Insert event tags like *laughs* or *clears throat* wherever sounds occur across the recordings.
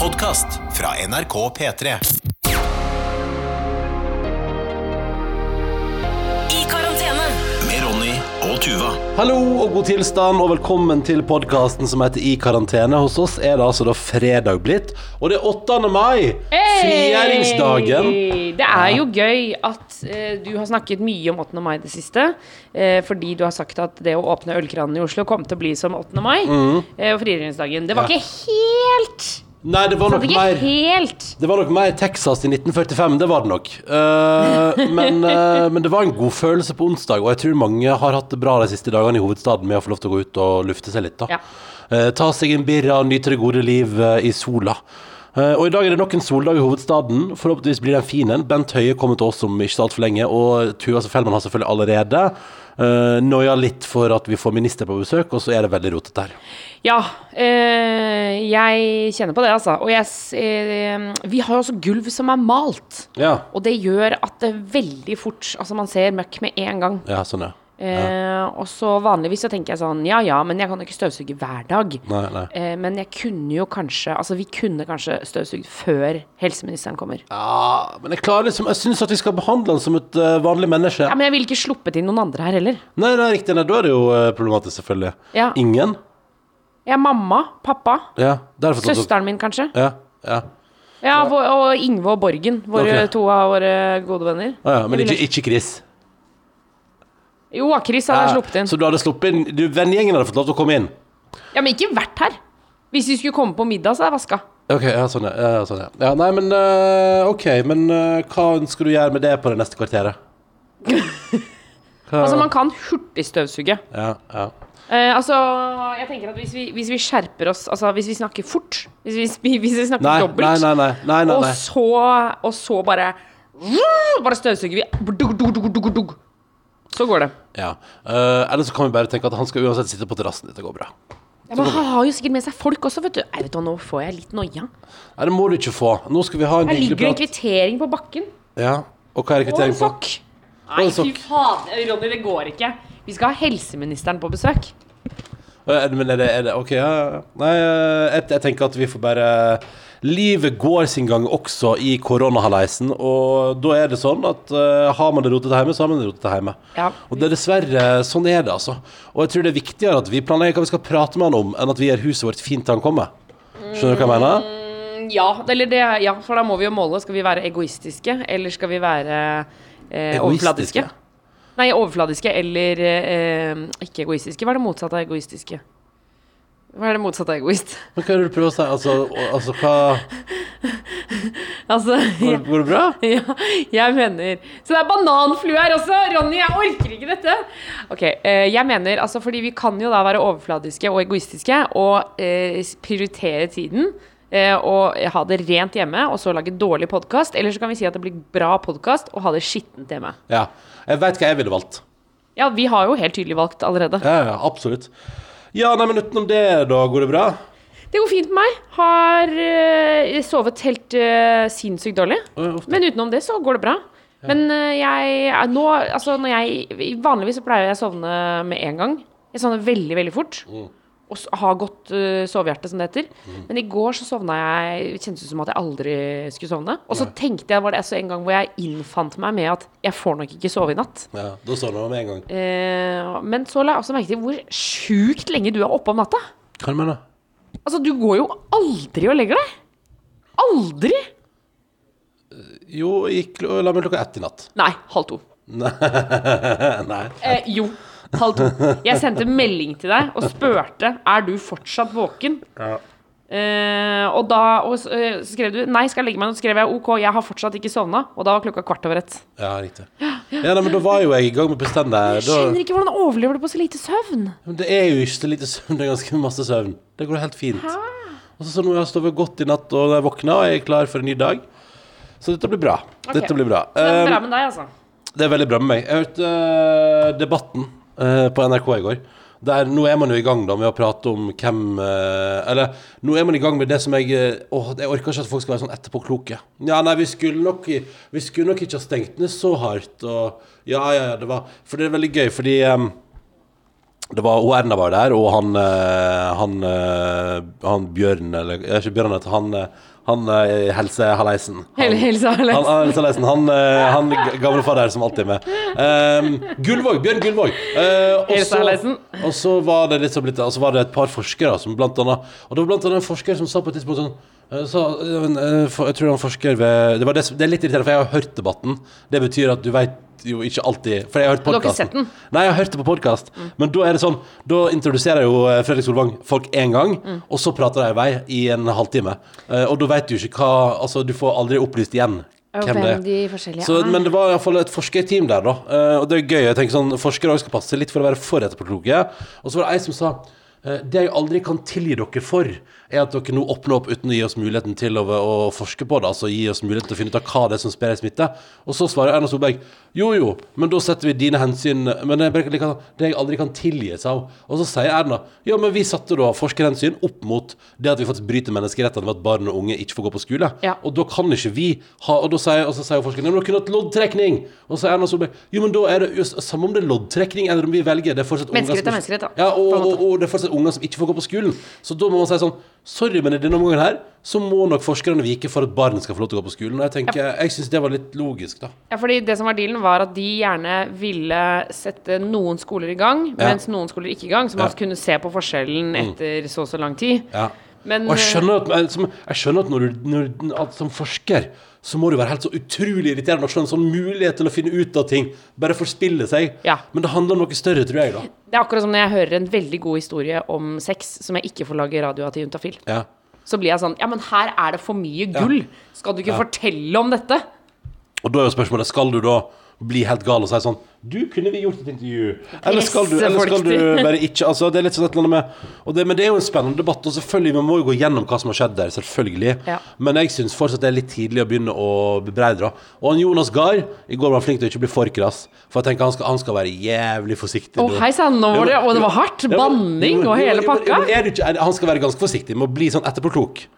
podkast fra NRK P3. I karantene. Med Ronny og Tuva. Hallo og god tilstand, og velkommen til podkasten som heter I karantene. Hos oss er det altså da fredag blitt, og det er 8. mai. Frigjøringsdagen. Det er jo gøy at eh, du har snakket mye om 8. mai det siste. eh, fordi du har sagt at det å åpne ølkranen i Oslo kom til å bli som 8. mai. eh, og frigjøringsdagen. Det var Mm. Ja. ikke helt Nei, det var nok mer helt Det var nok mer Texas i 1945, det var det nok. Uh, men, uh, men det var en god følelse på onsdag, og jeg tror mange har hatt det bra de siste dagene i hovedstaden med å få lov til å gå ut og lufte seg litt. Ja. Uh, ta seg en birra og nyte det gode liv i sola. Eh, og i dag er det nok en soldag i hovedstaden. Forhåpentligvis blir det en fin en. Bent Høie kommer til oss om ikke så altfor lenge, og Tuva Fellmann har selvfølgelig allerede uh, noia litt for at vi får minister på besøk, og så er det veldig rotete her. Ja, øh, jeg kjenner på det, altså. Og jeg, eh, vi har jo også gulv som er malt. Ja, Og det gjør at det veldig fort Altså, man ser møkk med en gang. ja sånn, ja. Eh, og så vanligvis så tenker jeg sånn Ja ja, men jeg kan jo ikke støvsuge hver dag. Nei, nei. Eh, men jeg kunne jo kanskje Altså, vi kunne kanskje støvsugd før helseministeren kommer. Ja, men jeg klarer liksom Jeg syns at vi skal behandle han som et eh, vanlig menneske. Ja, Men jeg ville ikke sluppet inn noen andre her heller. Nei, nei, riktig. Nei, da er det jo eh, problematisk, selvfølgelig. Ja. Ingen? Er mamma, pappa, Ja. Derfor søsteren min kanskje. Ja. ja. Ja, vår- og Ingve og Borgen. Våre Ok. to av våre gode venner. ja, ja men Jeg ikke, ikke Chris. Jo, Chris hadde jeg sluppet inn. Så du hadde sluppet inn du, Vennegjengen hadde fått lov til å komme inn? Ja, men ikke vært her. Hvis vi skulle komme på middag, så hadde jeg vaska. Ok, ja, sånn, ja. ja, sånn, ja. ja nei, men uh, OK. Men uh, hva ønsker du gjøre med det på det neste kvarteret? *laughs* Altså, man kan hurtigstøvsuge. Ja, ja. Uh, altså, jeg tenker at hvis vi, hvis vi skjerper oss Altså, hvis vi snakker fort Hvis vi, hvis vi snakker Nei, dobbelt nei, nei. Og, så, og så bare *laughs* Bare støvsuger vi dug, dug, dug. Så går det Ja. Uh, eller så kan vi bare tenke at han skal uansett sitte på terrassen. Dette går bra. ja, Men han har jo sikkert med seg folk også, vet du Jeg vet du Nå får jeg litt noia Nei, det må du ikke få. Nå skal vi ha en Her hyggelig ligger en prat. kvittering på bakken Ja. Og hva er Og en kvittering på? sokk Og Nei, en fy sokk. faen Ronny, det går ikke Vi skal ha helseministeren på besøk Eh, Men er det, er det Ok, ja. ja. Nei, eh, jeg, jeg tenker at vi får bare Livet går sin gang også i koronahaleisen, og da er det sånn at uh, har man det rotete hjemme, så har man det rotete hjemme. Ja. Og det er dessverre sånn er det, altså. Og jeg tror det er viktigere at vi planlegger hva vi skal prate med han om, enn at vi gjør huset vårt fint til han kommer. Skjønner du hva jeg mener? Ja, eller det, ja, for da må vi jo måle Skal vi være egoistiske, eller skal vi være eh, overfladiske? Nei, overfladiske eller eh, ikke egoistiske. Hva er det motsatte av egoistiske? Hva er det motsatte av egoist? Men hva er det du prøver å si? Altså, altså hva Altså, Går, det, går det bra? *laughs* ja, jeg mener Så det er bananflue her også! Ronny, jeg orker ikke dette! Ok, eh, jeg mener altså fordi vi kan jo da være overfladiske og egoistiske og eh, prioritere tiden. eh, og ha det rent hjemme, og så lage dårlig podkast. Eller så kan vi si at det blir bra podkast, og ha det skittent hjemme. Ja. Jeg veit hva jeg ville valgt. Ja, vi har jo helt tydelig valgt allerede. Ja, ja, absolutt. Ja, nei, men utenom det, da, går det bra? Det går fint med meg. Har uh, sovet helt uh, sinnssykt dårlig. Å. Men utenom det så går det bra. Men eh, jeg nå Altså, når jeg Vanligvis så pleier jeg å sovne med en gang. Jeg sovner veldig, veldig fort. Mm. Og ha har godt uh, sovehjerte, som det heter. Men i går så sovna jeg Det kjentes ut som at jeg aldri skulle sovne. Og så tenkte jeg, var det altså en gang hvor jeg innfant meg med at jeg får nok ikke sove i natt. Ja, Da sovner det med en gang. Uh, men så la jeg også merke til hvor sjukt lenge du er oppe om natta. Hva mener du? Altså, du går jo aldri og legger deg. Aldri! Jo, jeg gikk la meg klokka ett i natt. Nei, halv to. *laughs* Nei. Eh, jo, halv to. Jeg sendte melding til deg og spurte er du fortsatt våken. Eh, og da og, eh, skrev du nei, skal jeg legge meg. Så skrev jeg OK, jeg har fortsatt ikke sovna. Og da var klokka kvart over ett. Ja, riktig. *gasps* Ja, nei, men da var jo jeg i gang med pusten der. Jeg skjønner ikke hvordan overlever du på så lite søvn. men det er jo ikke så lite søvn, det er ganske masse søvn. Det går helt fint. Og så, så nå har jeg sovet godt i natt, og jeg våkna, og jeg er klar for en ny dag. Så dette blir bra. Dette blir bra. Så det er bra med deg, altså. Det er veldig bra med meg. Jeg hørte uh, Debatten på NRK i går. Der, nå er man jo i gang da med å prate om hvem øh, Eller nå er man i gang med det som jeg øh, Åh, jeg orker ikke at folk skal være sånn etterpåkloke. Ja, nei, vi skulle nok Vi skulle nok ikke ha stengt ned så hardt, og Ja, ja, ja, det var For det er veldig gøy, fordi um, det var, og Erna var der, og han, eh, han, eh, han Bjørn, eller ikke Bjørn han han, han eh, Helse-Halleisen. Han- Helse. Han, han, han, eh, der som alltid er med. Um, Gullvåg, Bjørn Gullvåg. Uh, og så- var var det et par forskere som blant annet Og det var blant annet en forsker som sa på et tidspunkt sånn så, jeg tror han forsker ved det, var det, det er litt irriterende, for jeg har hørt debatten. Det betyr at du vet jo ikke alltid For jeg har hørt podkasten. Mm. Nei, jeg har hørt det på podkast. Men da er det sånn Da introduserer jo eh, Fredrik Solvang folk én gang, Mm. og så prater de i vei i en halvtime. Eh, og da vet du ikke hva Altså, du får aldri opplyst igjen hvem det er. de forskjellige Så, men det var iallfall et forskerteam der, da. Eh, og det er gøy. Jeg tenker sånn, Forskere også skal passe litt for å være for etterpåkloke. Og så var det ei som sa det jeg aldri kan tilgi dere for, er at dere nå åpner opp uten å gi oss muligheten til å, å forske på det. Altså gi oss muligheten til å finne ut av hva det er som sprer smitte. Og så svarer Erna Solberg jo jo, men da setter vi dine hensyn Men det jeg aldri kan tilgi, seg hun. Og så sier Erna ja, men vi satte da forskerhensyn opp mot det at vi faktisk bryter menneskerettene ved at barn og unge ikke får gå på skole. Ja. Og da kan ikke vi ha Og, da sier, og så sier forskeren ja, men dere kunne hatt loddtrekning. Og så Erna Solberg jo, men da er det just, samme om det er loddtrekning eller om vi velger. Det er fortsatt unger som- Ja, og, og, og det er fortsatt unger som ikke får gå på skolen. Så da må man si sånn Sorry, men i denne omgangen her så må nok forskerne vike for at barn skal få lov til å gå på skolen. Og jeg tenker, jeg syns det var litt logisk, da. Ja, fordi det som var dealen var at de gjerne ville sette noen skoler i gang, Ja. mens noen skoler ikke i gang, så man Ja. Mm. kunne se på forskjellen etter så og så lang tid. Ja. Men Og jeg skjønner at, som, jeg skjønner at når du, når, at som forsker så må det være helt så utrolig irriterende å se en sånn mulighet til å finne ut av ting, bare forspille seg. Ja. Men det handler om noe større, tror jeg, da. det er akkurat som når jeg hører en veldig god historie om sex som jeg ikke får lage radio av til Juntafil. Ja. Så blir jeg sånn Ja, men her er det for mye gull. Skal du ikke fortelle om dette? Og da er jo spørsmålet Skal du da bli helt gal og si sånn Du, kunne vi gjort et intervju? Eller skal du, eller skal du bare ikke Altså, det er litt sånn et eller annet med det, Men det er jo en spennende debatt, og selvfølgelig Vi må jo gå gjennom hva som har skjedd der, selvfølgelig. Ja. Men jeg syns fortsatt det er litt tidlig å begynne å bebreide. Og han Jonas Gahr i går var flink til å ikke bli for krass, for jeg tenker han skal, han skal være jævlig forsiktig. Å, oh, hei sann, Og det var hardt. Banning og hele pakka. han skal være ganske forsiktig med å bli sånn etterpåklok.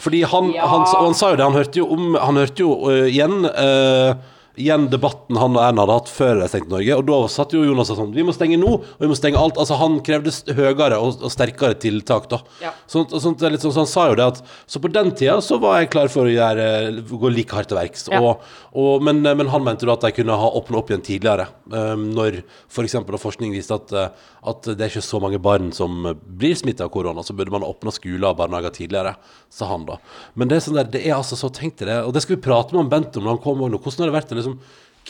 Fordi han, Ja. han, og han sa jo det, han hørte jo om Han hørte jo uh, igjen øh, Igjen debatten han og Erna hadde hatt før de stengte Norge, og da satt jo Jonas og sånn Vi må stenge nå, og vi må stenge alt. Altså Han krevde høyere og, og sterkere tiltak, da. Ja. Sånt, er litt sånn, så han sa jo det at Så på den tida så var jeg klar for å gjøre, gå like hardt til verks. Ja. Og, og, men, men han mente da at de kunne ha åpna opp igjen tidligere. Um, når f.eks. forskning viste at, uh, at det er ikke så mange barn som blir smitta av korona, så burde man åpna skoler og barnehager tidligere, sa han da. Men det er sånn der, det er altså så tenkt det, og det skal vi prate med om Bent om når han kommer nå. Hvordan har det vært å liksom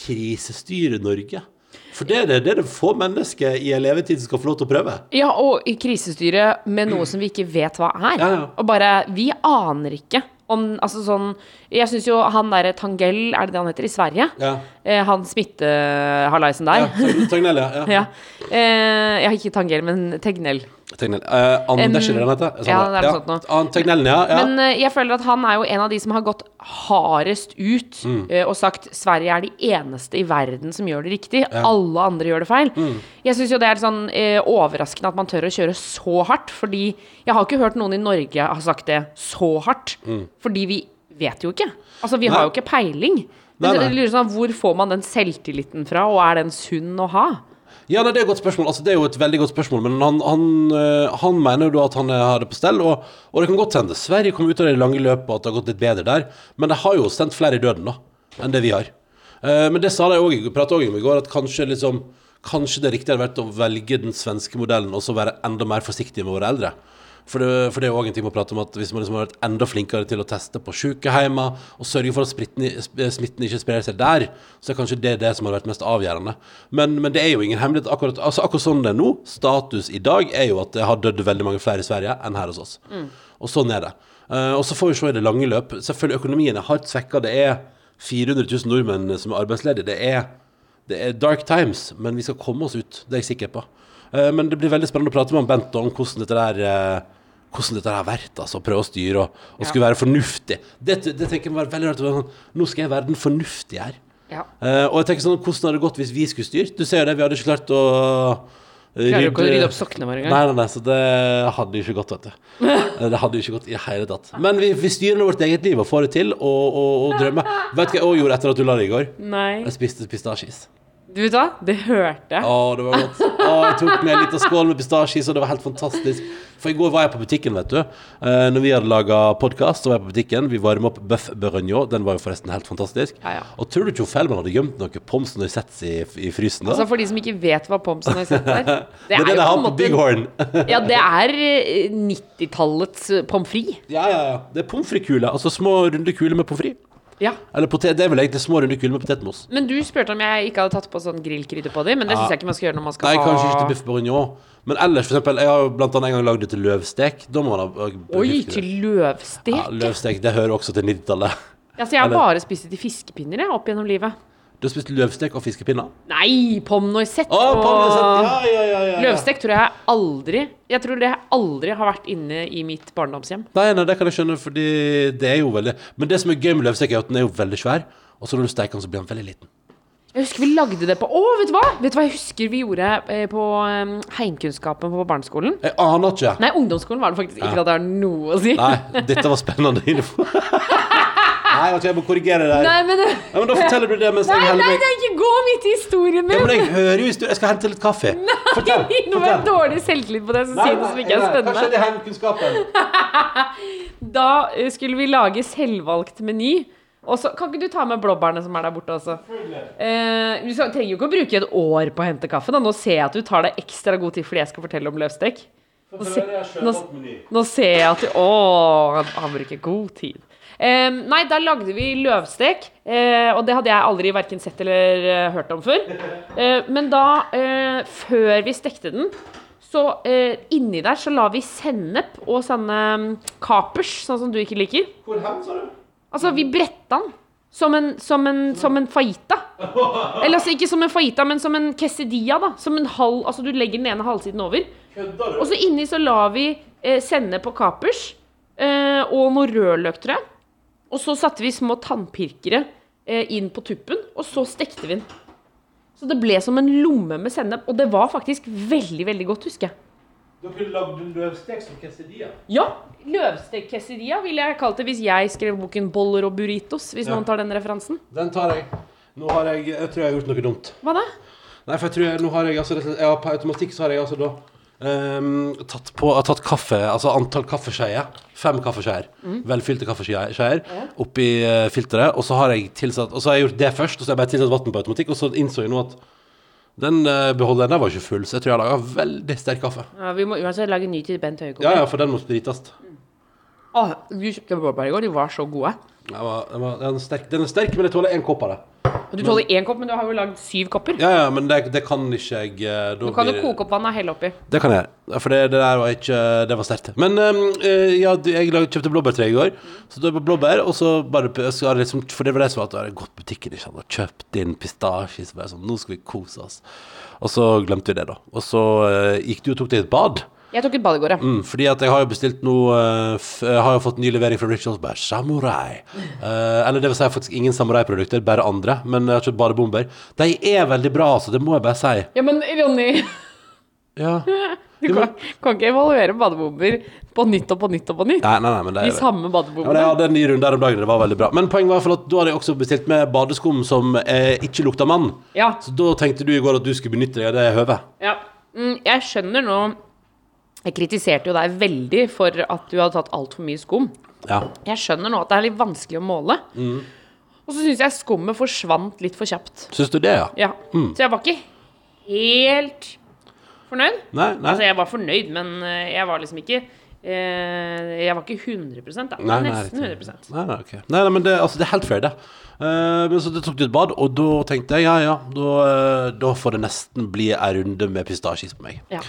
krisestyre Norge? For det er det, det er det få mennesker i en levetid som skal få lov til å prøve. Ja, og i krisestyret med noe *clears throat* som vi ikke vet hva er. Ja, ja. Og bare Vi aner ikke om Altså sånn Jeg syns jo han derre Tangell, er det det han heter, i Sverige? Ja. Eh, han smittehalaisen der. Ja, Tegnell, ja. ja. *laughs* Ja. Eh, ja, ikke Tangell, men Tegnell. Tegnell. Uh, Anders, um, det han heter? ja, det er noe sånt noe. Ah, ja. ja. Men uh, jeg føler at han er jo en av de som har gått hardest ut Mm. uh, og sagt Sverige er de eneste i verden som gjør det riktig. Alle andre gjør det feil. Mm. Jeg syns jo det er sånn overraskende at man tør å kjøre så hardt, fordi jeg har ikke hørt noen i Norge ha sagt det så hardt. Fordi vi vet jo ikke. Altså, vi Mm. Nei. har jo ikke peiling. Nei, nei. sånn, Hvor får man den selvtilliten fra, og er den sunn å ha? Ja, nei, Det er et godt spørsmål. Altså, det er jo et veldig godt spørsmål. Men han, han, øh, han mener jo da at han øh, har det på stell. Og, og det kan godt hende Sverige kom ut av det lange løpet, og at det har gått litt bedre der. Men de har jo sendt flere i døden da, enn det vi har. Eh, men det sa de òg, pratet også om i går, at kanskje liksom Kanskje det riktige hadde vært å velge den svenske modellen og så være enda mer forsiktig med våre eldre. For det, for det er òg en ting å prate om at hvis man liksom har vært enda flinkere til å teste på sykehjemmer og sørge for at smitten, smitten ikke sprer seg der, så er kanskje det det som har vært mest avgjørende. Men, men det er jo ingen hemmelighet. Akkurat, altså akkurat sånn det er nå, status i dag, er jo at det har dødd veldig mange flere i Sverige enn her hos oss. Og sånn er det. Uh, og så får vi se i det lange løp. Selvfølgelig økonomien er hardt svekka. Det er 400 000 nordmenn som er arbeidsledige. Det er, det er dark times, men vi skal komme oss ut. Det er jeg sikker på. Eh, men det blir veldig spennende å prate med Bent om hvordan dette der eh, hvordan dette har vært, altså prøve å styre og, og skulle være fornuftig. Det, det tenker jeg må være veldig rart. sånn, Nå skal jeg være den fornuftige her. Ja. Uh, og jeg tenker sånn, hvordan hadde det gått hvis vi skulle styrt? Du ser jo det, vi hadde ikke klart å Klarer jo ikke å rydde opp sokkene våre engang. Nei, nei, nei, så det hadde jo ikke gått, vet du. Det hadde jo ikke gått i hele tatt. Men vi, vi styrer vårt eget liv og får det til, og, og, og drømmer. Vet du hva jeg også gjorde etter at du la deg i går? Nei. Jeg spiste pistasjis. Du vet hva? Det hørte jeg. Å, det var godt. Å, jeg tok med en liten skål med pistasjeis, og det var helt fantastisk. For i går var jeg på butikken, vet du. Eh, når vi hadde laga podkast, var jeg på butikken. Vi varma opp bøff beurregno. Den var jo forresten helt fantastisk. Ja, ja. Og tror du ikke Fellman hadde gjemt noe pommes noisettes i, i frysen? da? Altså For de som ikke vet hva pommes noisettes *laughs* er det er det de jo på en måte- Bighorn. Ja, det er eh, 90-tallets eh, pommes frites. ja, ja, ja. Det er pommes frites-kuler. Altså små, runde kuler med pommes frites. Ja. Eller potet, det er vel egentlig små, runde kuler med potetmos. Men du spurte om jeg ikke hadde tatt på sånn grillkrydder på dem, men det syns jeg ikke man skal gjøre når man skal Nei, ha kanskje ikke til biff bourguignon. Men ellers, for eksempel, jeg har jo blant annet en gang lagd det til løvstek. Da må man ha Oi, til løvstek? Ja, løvstek, det hører også til 90-tallet. Altså, jeg har Eller- bare spist det til fiskepinner jeg, opp gjennom livet. Du har spist løvstek og fiskepinner? Nei, pommes noisette Å, og! Ja, ja, ja, ja, ja. Løvstek tror jeg aldri Jeg tror det aldri har vært inne i mitt barndomshjem. Nei, nei, det kan jeg skjønne, fordi det er jo veldig Men det som er gøy med løvstek, er at den er jo veldig svær, og så når du steker den, så blir den veldig liten. Jeg husker vi lagde det på Å, vet du hva? Vet du hva jeg husker vi gjorde eh, på eh, heimkunnskapen på barneskolen? Jeg aner ikke. Nei, ungdomsskolen var det faktisk. Ikke at det har noe å si. Nei, dette var spennende info. *laughs* Nei, vet du, jeg må korrigere deg. Nei, men, nei, men da forteller du det mens nei, jeg heller nei, meg nei, ikke gå midt i historien Ja, men jeg hører jo historien. Jeg skal hente litt kaffe. Fortell. Nå er jeg dårlig selvtillit på det, så si noe som ikke er spennende. Kanskje det heimkunnskapen? *laughs* Da eh, skulle vi lage selvvalgt meny. Og så Kan ikke du ta med blåbærene som er der borte også? Eh, du trenger jo ikke å bruke et år på å hente kaffe. Da. Nå ser jeg at du tar deg ekstra god tid fordi jeg skal fortelle om løvstek. Nå, se, nå, nå ser jeg at du Å, han bruker god tid. Eh, nei, da lagde vi løvstek, eh, og det hadde jeg aldri verken sett eller eh, hørt om før. *laughs* Eh, men da, eh, før vi stekte den, så eh, inni der så la vi sennep og sånne mm, kapers, sånn som du ikke liker. Hvor hen, sa du? Altså, vi bretta den. Som en, som en, som en fajita. *laughs* Eller altså, ikke som en fajita, men som en quesadilla, da. Som en halv, altså, du legger den ene halvsiden over. Og så inni så la vi eh, sennep og kapers. Eh, og noe rødløk, tror jeg. Og så satte vi små tannpirkere eh, inn på tuppen, og så stekte vi den. Så det ble som en lomme med sennep, og det var faktisk veldig, veldig godt, husker jeg. Dere lagde løvstek som quesadilla? Ja, løvstek-quesadilla ville jeg kalt det hvis jeg skrev boken 'Boller og burritos', hvis Ja. noen tar den referansen. Den tar jeg. Nå har jeg Jeg tror jeg har gjort noe dumt. Hva da? Nei, for jeg tror jeg, nå har jeg altså har, På automatikk så har jeg altså da um, tatt på tatt kaffe, altså antall kaffeskjeer. Fem kaffeskjeer. Velfylte kaffeskjeer oppi uh, filteret. Og så har jeg tilsatt Og så har jeg gjort det først, og så har jeg bare tilsatt vann på automatikk. Og så innså jeg nå at den uh, beholderen der var ikke full, så jeg tror jeg har laga veldig sterk kaffe. Ja, vi må uansett lage ny til Bent Høie. Ja, ja, for den må sprites. Åh, du kjøpte blåbær i går, de var så gode. Den, var, den, var, den, er sterk, den er sterk, men jeg tåler én kopp av det. Du tåler én kopp, men du har jo lagd syv kopper. Ja, ja, men det, det kan ikke jeg eh, da Du kan jo blir- koke opp vannet og helle oppi. Det kan jeg. For det, det der var ikke Det var sterkt. Men ehm, eh, ja, du- jeg lag- kjøpte blåbærtre i går. Så det var blåbær, og så bare p- så har jeg liksom, For det var det som var at jeg hadde gått på butikken ikke sant, og kjøpt inn pistasje. Så bare sånn, nå skal vi kose oss. Og så glemte vi det, da. Og så eh, gikk du og tok deg et bad. Jeg tok et bad i går, ja. Mm, fordi at jeg har jo bestilt noe eh, Jeg har jo fått ny levering fra Rituals Bare Samurai. Eh, eller det vil si faktisk ingen samurai-produkter, bare andre. Men jeg har kjøpt badebomber. De er veldig bra, altså. Det må jeg bare si. Ja, men Ronny, Ja. *laughs* du kan, kan ikke evaluere badebomber på nytt og på nytt og på nytt. Nei, nei, nei, men det De samme badebombene. Ja, det jeg hadde en ny runde her om dagen, det var veldig bra. Men poenget var at da hadde jeg også bestilt med badeskum som eh, ikke lukta mann. Ja. Så da tenkte du i går at du skulle benytte deg av det høvet. ja. Mm, jeg skjønner nå Jeg kritiserte jo deg veldig for at du hadde tatt altfor mye skum. Ja. Jeg skjønner nå at det er litt vanskelig å måle. Mm. Og så syns jeg skummet forsvant litt for kjapt. Syns du det, ja? Ja. Mm. Så jeg var ikke helt fornøyd. Nei? Nei? Altså, jeg var fornøyd, men eh, jeg var liksom ikke eh, Jeg var ikke 100 da. Nei, Nesten 100 Nei, nei, ok. nei, nei men det, altså, det er helt fair, det. Uh, men så det tok du et bad, og da tenkte jeg ja, ja, da, eh, da får det nesten bli ei runde med pistasjeis på meg. Ja.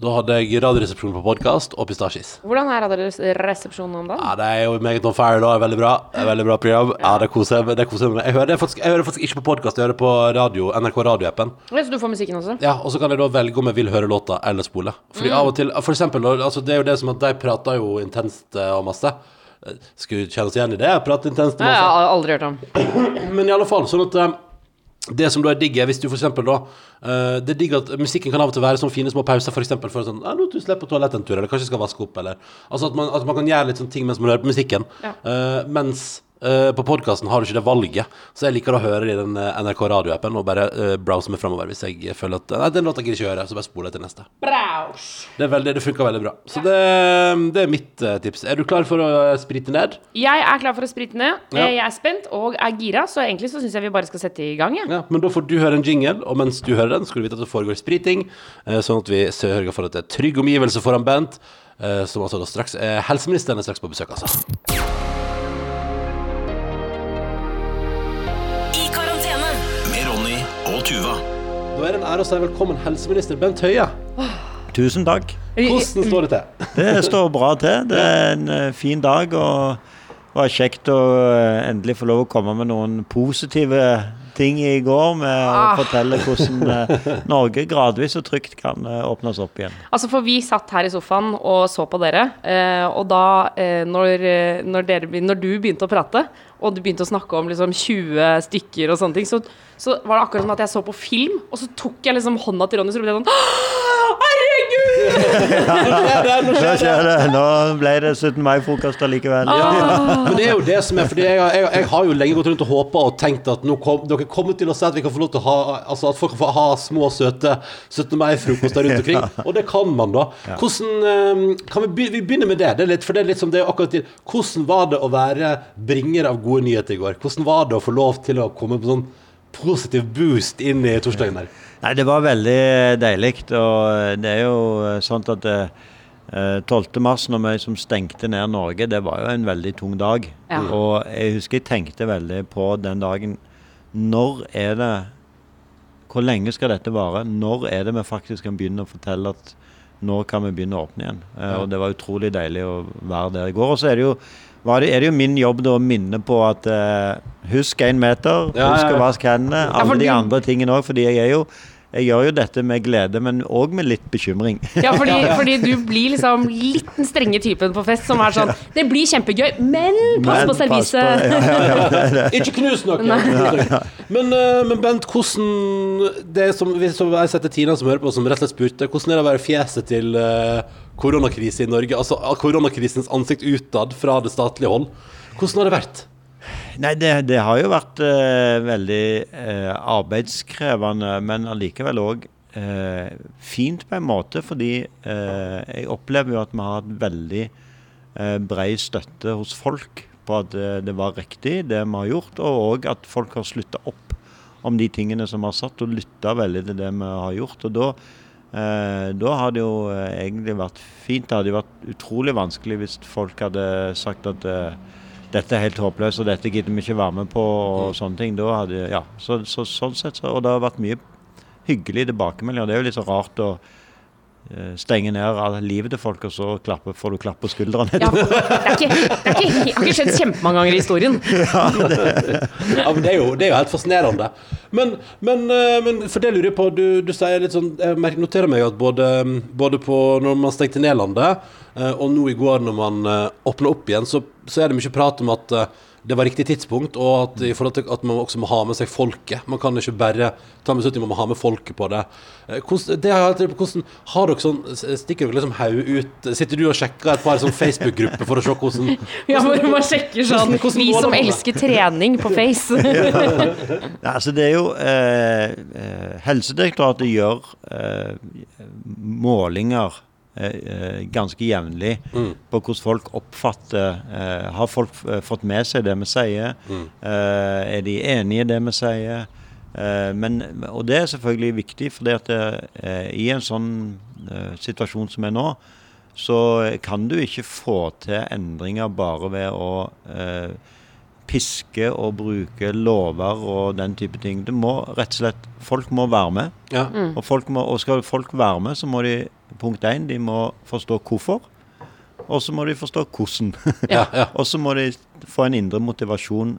Da hadde jeg Radioresepsjonen på podkast og pistasjis. Hvordan er Radioresepsjonen om dagen? Ja, det er jo meget on fire da. Veldig bra. Det Veldig bra program. Ja, det koser jeg meg med. Jeg hører, det faktisk, jeg hører faktisk ikke på podkast, jeg hører på radio, NRK radioappen. Ja, Så du får musikken også? Ja, og så kan jeg da velge om jeg vil høre låta eller spole. Fordi Mm. av og til, for eksempel, altså det er jo det som at de prater jo intenst eh, og masse. Eh, Skulle kjenne oss igjen i det? Prate intenst og masse. Nei, jeg har aldri hørt om. Men i alle fall, sånn at eh, det som da er digg, er hvis du for eksempel da uh, Det er digg at musikken kan av og til være sånne fine små pauser, for eksempel for sånn ja, 'Nå du slipper på toalettet en tur', eller kanskje jeg skal vaske opp, eller Altså at man, at man kan gjøre litt sånne ting mens man hører på musikken. Ja. Uh, mens Eh, på podkasten har du ikke det valget, så jeg liker å høre det i den uh, NRK radioappen og bare uh, browse meg framover hvis jeg føler at Nei, den låta gidder jeg ikke høre, så bare spoler jeg til neste. Browse. Det, er veldig, det funker veldig bra. Så det, det er mitt tips. Er du klar for å sprite ned? Jeg er klar for å sprite ned. Ja. Jeg er spent og er gira, så egentlig så syns jeg vi bare skal sette i gang. jeg. Ja, men da får du høre en jingle, og mens du hører den, skal du vite at det foregår spriting, sånn at vi sørger for at det er trygg omgivelse foran Bent, som altså da straks er helseministeren er straks på besøk, altså. Tuva. Da er det en ære å si velkommen helseminister Bent Høie. Tusen takk. Hvordan står det til? Det står bra til. Det er en eh, fin dag, og det var kjekt å eh, endelig få lov å komme med noen positive ting i går med å fortelle hvordan eh, Norge gradvis og trygt kan eh, åpnes opp igjen. Altså, for vi satt her i sofaen og så på dere, eh, og da, når, når, dere, når du begynte å prate, og du begynte å snakke om liksom 20 stykker og sånne ting, så, så var det akkurat som at jeg så på film, og så tok jeg liksom hånda til Ronny, så ble jeg sånn «Åh, Herregud! Nå skjer det. Nå ble det 17. mai-frokost allikevel. Men det er jo det som er, fordi jeg, har- jeg, jeg har jo lenge gått rundt og håpa og tenkt at nå kom, dere kommer til å si at vi kan få lov til å ha Altså at folk kan få ha små, søte 17. mai-frokoster rundt omkring. Og det kan man, da. Hvordan eh, Kan vi, vi begynner med det? det er litt, for det er litt som det er akkurat til Hvordan var det å være bringer av gode nyheter i går? Hvordan var det å få lov til å komme på sånn positiv boost inn i torsdagen der? Nei, det var veldig deilig. Og det er jo sånn at eh, 12. mars, når vi som stengte ned Norge, det var jo en veldig tung dag. Ja. Og jeg husker jeg tenkte veldig på den dagen Når er det Hvor lenge skal dette vare? Når er det vi faktisk kan begynne å fortelle at nå kan vi begynne å åpne igjen? Eh, Og det var utrolig deilig å være der i går. Og så er det jo var det, er det jo min jobb da å minne på at uh, husk én meter, Ja, husk å vaske hendene. Alle de andre tingene òg, fordi jeg er jo jeg gjør jo dette med glede, men òg med litt bekymring. Ja, fordi, *laughs* *laughs* fordi du blir liksom litt den strenge typen på fest som er sånn Det blir kjempegøy, men pass Men på serviset! ja, ja, ja. *laughs* Ikke knus noe! Men, eh, men Bent, hvordan det som, vi- som Jeg setter Tina som hører på, som rett og slett spurte hvordan er det å være fjeset til eh, koronakrise i Norge? Altså koronakrisens ansikt utad fra det statlige hold. Hvordan har det vært? Nei, det, det har jo vært eh, veldig eh, arbeidskrevende, men allikevel òg eh, fint på en måte. Fordi eh, jeg opplever jo at vi har hatt veldig eh, brei støtte hos folk på at eh, det var riktig, det vi har gjort. Og òg at folk har slutta opp om de tingene som vi har satt, og lytta veldig til det vi har gjort. Og da Eh, da har det jo eh, egentlig vært fint. Det hadde jo vært utrolig vanskelig hvis folk hadde sagt at eh, dette er helt håpløst, og dette gidder vi ikke være med på, og sånne ting. Da hadde, ja, så, så, sånn sett, så, Og det har vært mye hyggelige tilbakemeldinger. Det er jo litt så rart å eh, stenge ned av livet til folk, og så klapper, får du klapp på skuldrene. Ja, det, er det, er det har ikke skjedd kjempemange ganger i historien. *laughs* Ja, men det er jo, det er jo helt fascinerende. Men, men, eh, men for det lurer jeg på, du, du sier litt sånn Jeg noterer meg at både, både på når man stengte ned landet, eh, og nå i går når man åpna opp igjen, så, så er det mye prat om at det var riktig tidspunkt, og at, i forhold til at man også må ha med seg folket. Man kan ikke bare ta med beslutning, man må ha med folket på det. Eh, Hvordan, det har, hvordan, har dere sånn, stikker dere liksom hodet ut Sitter du og sjekker et par sånn Facebook-grupper for å se hvordan *laughs* Ja, hvor man sjekker sånn Hvordan- hvordan Vi som elsker trening på Face. *laughs* Ja, altså det er jo eh, eh, Helsedirektoratet gjør eh, målinger ganske jevnlig på hvordan folk oppfatter eh, Har folk eh, fått med seg det vi sier? Eh, er de enige i det vi sier? Eh, men, og det er selvfølgelig viktig, for eh, i en sånn eh, situasjon som er nå, så kan du ikke få til endringer bare ved å eh, piske og bruke lover og den type ting. Det må rett og slett Folk må være med. Ja. Og, folk må, og skal folk være med, så må de punkt én, de må forstå hvorfor. Og så må de forstå hvordan. Ja, ja. *laughs* og så må de få en indre motivasjon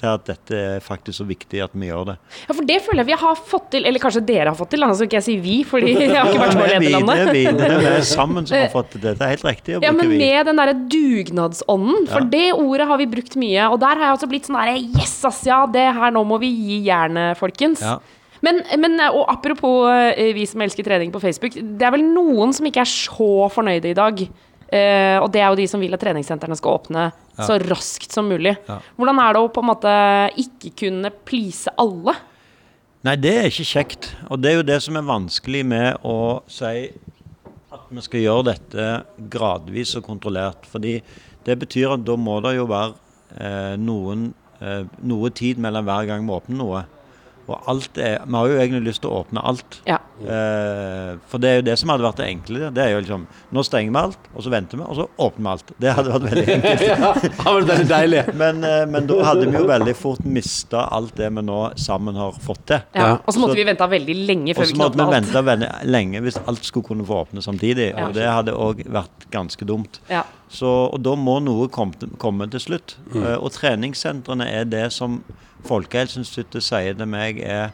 til at dette er faktisk så viktig at vi gjør det. Ja, for det føler jeg vi har fått til, eller kanskje dere har fått til, så skal ikke jeg si vi, fordi jeg har ikke vært med å Vi, lede det er vi, det er vi sammen som har fått til dette. Det er helt riktig å bruke vi. Ja, men vi. med den derre dugnadsånden, for Ja. det ordet har vi brukt mye. Og der har jeg også blitt sånn herre Yes, ass, ja, det her, nå må vi gi jernet, folkens. Ja. Men, men og apropos eh, vi som elsker trening på Facebook, det er vel noen som ikke er så fornøyde i dag. Uh, og det er jo de som vil at treningssentrene skal åpne så raskt som mulig. Ja. Hvordan er det å på en måte ikke kunne please alle? Nei, det er ikke kjekt. Og det er jo det som er vanskelig med å si at vi skal gjøre dette gradvis og kontrollert. Fordi det betyr at da må det jo være eh, noen, eh, noe tid mellom hver gang vi åpner noe. Og alt er, vi har jo egentlig lyst til å åpne alt. Ja. Eh, for det er jo det som hadde vært det enkle. Det er jo liksom Nå stenger vi alt, og så venter vi, og så åpner vi alt. Det hadde vært veldig enkelt. *laughs* ja, det var veldig deilig. Men, eh, men da hadde vi jo veldig fort mista alt det vi nå sammen har fått til. Ja. Og så måtte Så- vi vente veldig lenge før vi vi alt. Og så måtte vi vente veldig lenge hvis alt skulle kunne få åpne samtidig. Ja. Og det hadde òg vært ganske dumt. Ja. Så, og da må noe komme, komme til slutt. Eh, og treningssentrene er det som Folkehelseinstituttet sier til meg er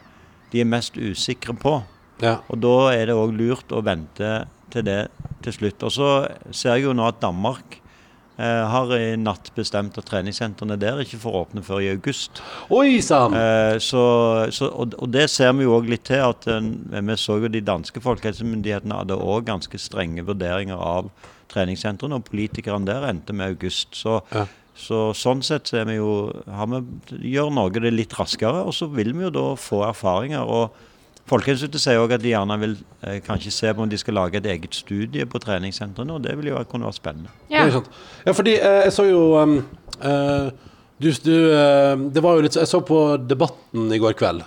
de er mest usikre på. Ja. Og da er det òg lurt å vente til det til slutt. Og så ser jeg jo nå at Danmark eh, har i natt bestemt at treningssentrene der ikke får åpne før i august. Oi sann! Eh, så, så, og, og det ser vi jo òg litt til. at eh, Vi så jo de danske folkehelsemyndighetene hadde òg ganske strenge vurderinger av treningssentrene, og politikerne der endte med august. Så, Ja. så sånn sett så er vi jo, har vi, gjør Norge det litt raskere, og så vil vi jo da få erfaringer. og Folkehelseinstituttet sier òg at de gjerne vil eh, kanskje se på om de skal lage et eget studie på treningssentrene, og det vil jo kunne være spennende. Ja. Ja, fordi eh, jeg så jo um, eh, du, du, eh, Det var jo litt Jeg så på Debatten i går kveld.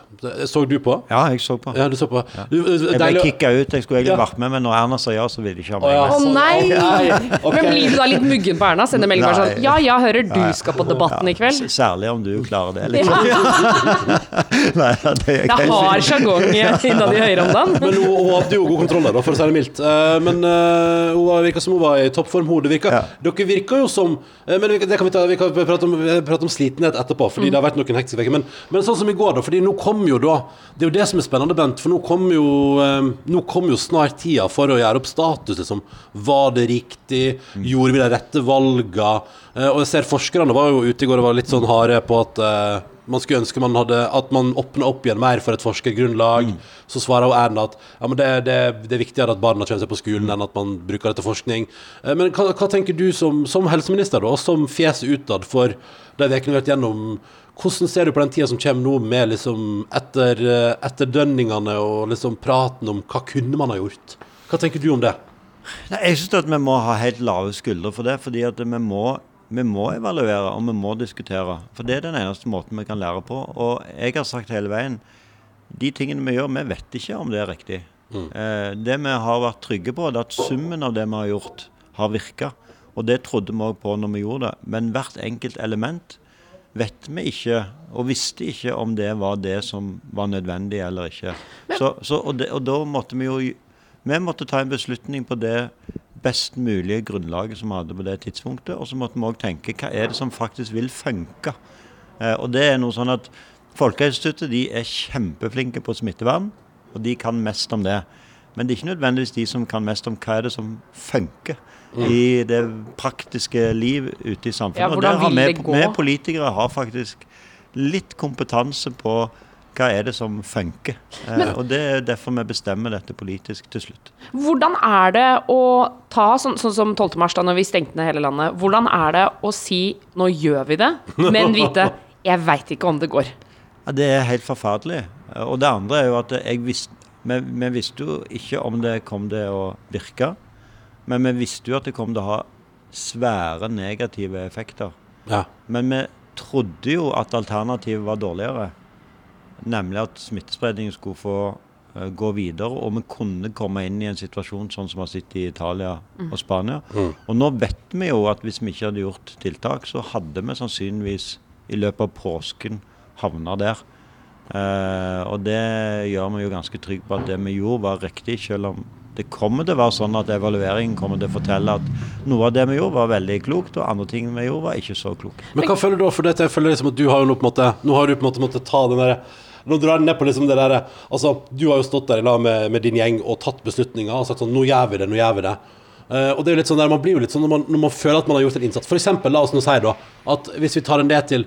Så du på? Ja, jeg så på. Ja, du så på. Du, Jeg ble kicka ut. Jeg skulle egentlig Ja. vært med, men når Erna sa ja, så ville de ikke ha meg. ja. Å nei! Okay. ok. *laughs* Men blir du da litt muggen på Erna? Sender melding bare sånn Ja, jeg hører du skal på Debatten i kveld. Særlig om du klarer det, liksom. *laughs* Nei, det er Det har sjargong innad i Høyre om dagen. Men hun, hun hadde jo god kontroll der, for å si det mildt. Eh, men uh, hun var- virka som hun var i toppform. hodet Det virka, Ja. Dere virker jo som eh, Men det kan vi, ta, vi kan prate om, prate om slitenhet etterpå, fordi det har vært noen hektiske uker. Men, men sånn som i går, da. Fordi nå kom jo da Det er jo det som er spennende, Bent. For nå kom jo, eh, kom jo snart tida for å gjøre opp status. Liksom. Var det riktig? Gjorde vi de rette valga? Eh, og jeg ser forskerne var jo ute i går og var litt sånn harde på at eh, man skulle ønske man hadde, at man åpna opp igjen mer for et forskergrunnlag. Så svarer Erna at ja, det, det, det er viktigere at barna kommer seg på skolen enn at man bruker det til forskning. Eh, Men hva, hva tenker du som, som helseminister, da, og som fjeset utad for de ukene vi har vært gjennom? Hvordan ser du på den tida som kommer nå, med liksom etter, eh, etterdønningene og liksom praten om hva kunne man ha gjort? Hva tenker du om det? Nei, Jeg syns at vi må ha helt lave skuldre for det. fordi at vi må, vi må evaluere og vi må diskutere. For det er den eneste måten vi kan lære på. Og jeg har sagt hele veien de tingene vi gjør, vi vet ikke om det er riktig. Eh, det vi har vært trygge på, er at summen av det vi har gjort, har virka. Og det trodde vi òg på når vi gjorde det. Men hvert enkelt element vet vi ikke, og visste ikke om det var det som var nødvendig eller ikke. Så, så, og, det, og da måtte vi jo Vi måtte ta en beslutning på det best mulige grunnlaget som vi hadde på det tidspunktet. Og så måtte vi òg tenke hva er det som faktisk vil funke. Eh, og det er noe sånn at Folkehelseinstituttet de er kjempeflinke på smittevern, og de kan mest om det. Men det er ikke nødvendigvis de som kan mest om hva er det som funker i det praktiske liv ute i samfunnet. Ja, Og der har vi, vi politikere har faktisk litt kompetanse på hva er det som funker. Eh, og det er derfor vi bestemmer dette politisk til slutt. Hvordan er det å ta, sånn, sånn som 12. mars, da når vi stengte ned hele landet, hvordan er det å si 'nå gjør vi det', men vite 'jeg veit ikke om det går'? Ja, Det er helt forferdelig. Eh, Og det andre er jo at jeg visste, vi, vi visste jo ikke om det kom til å virke. Men vi visste jo at det kom til å ha svære negative effekter. Ja. Men vi trodde jo at alternativet var dårligere. Nemlig at smittespredningen skulle få uh, gå videre, og vi kunne komme inn i en situasjon sånn som vi har sett i Italia og Spania. Og nå vet vi jo at hvis vi ikke hadde gjort tiltak, så hadde vi sannsynligvis i løpet av påsken havna der. Uh, og det gjør vi jo ganske trygge på at det vi gjorde, var riktig, selv om det kommer til å være sånn at evalueringen kommer til å fortelle at noe av det vi gjorde, var veldig klokt, og andre ting vi gjorde, var ikke så klokt. Men hva føler du da? For dette, jeg føler liksom at du har jo nå på en måte Nå har du på en måte måttet ta den derre Nå drar jeg ned på liksom det der, Altså, du har jo stått der i lag med, med din gjeng og tatt beslutninger og sagt sånn Nå gjør vi det, nå gjør vi det. Uh, og det er jo litt sånn der, Man blir jo litt sånn når man, når man føler at man har gjort en innsats. For eksempel, la oss nå si da at hvis vi tar en det til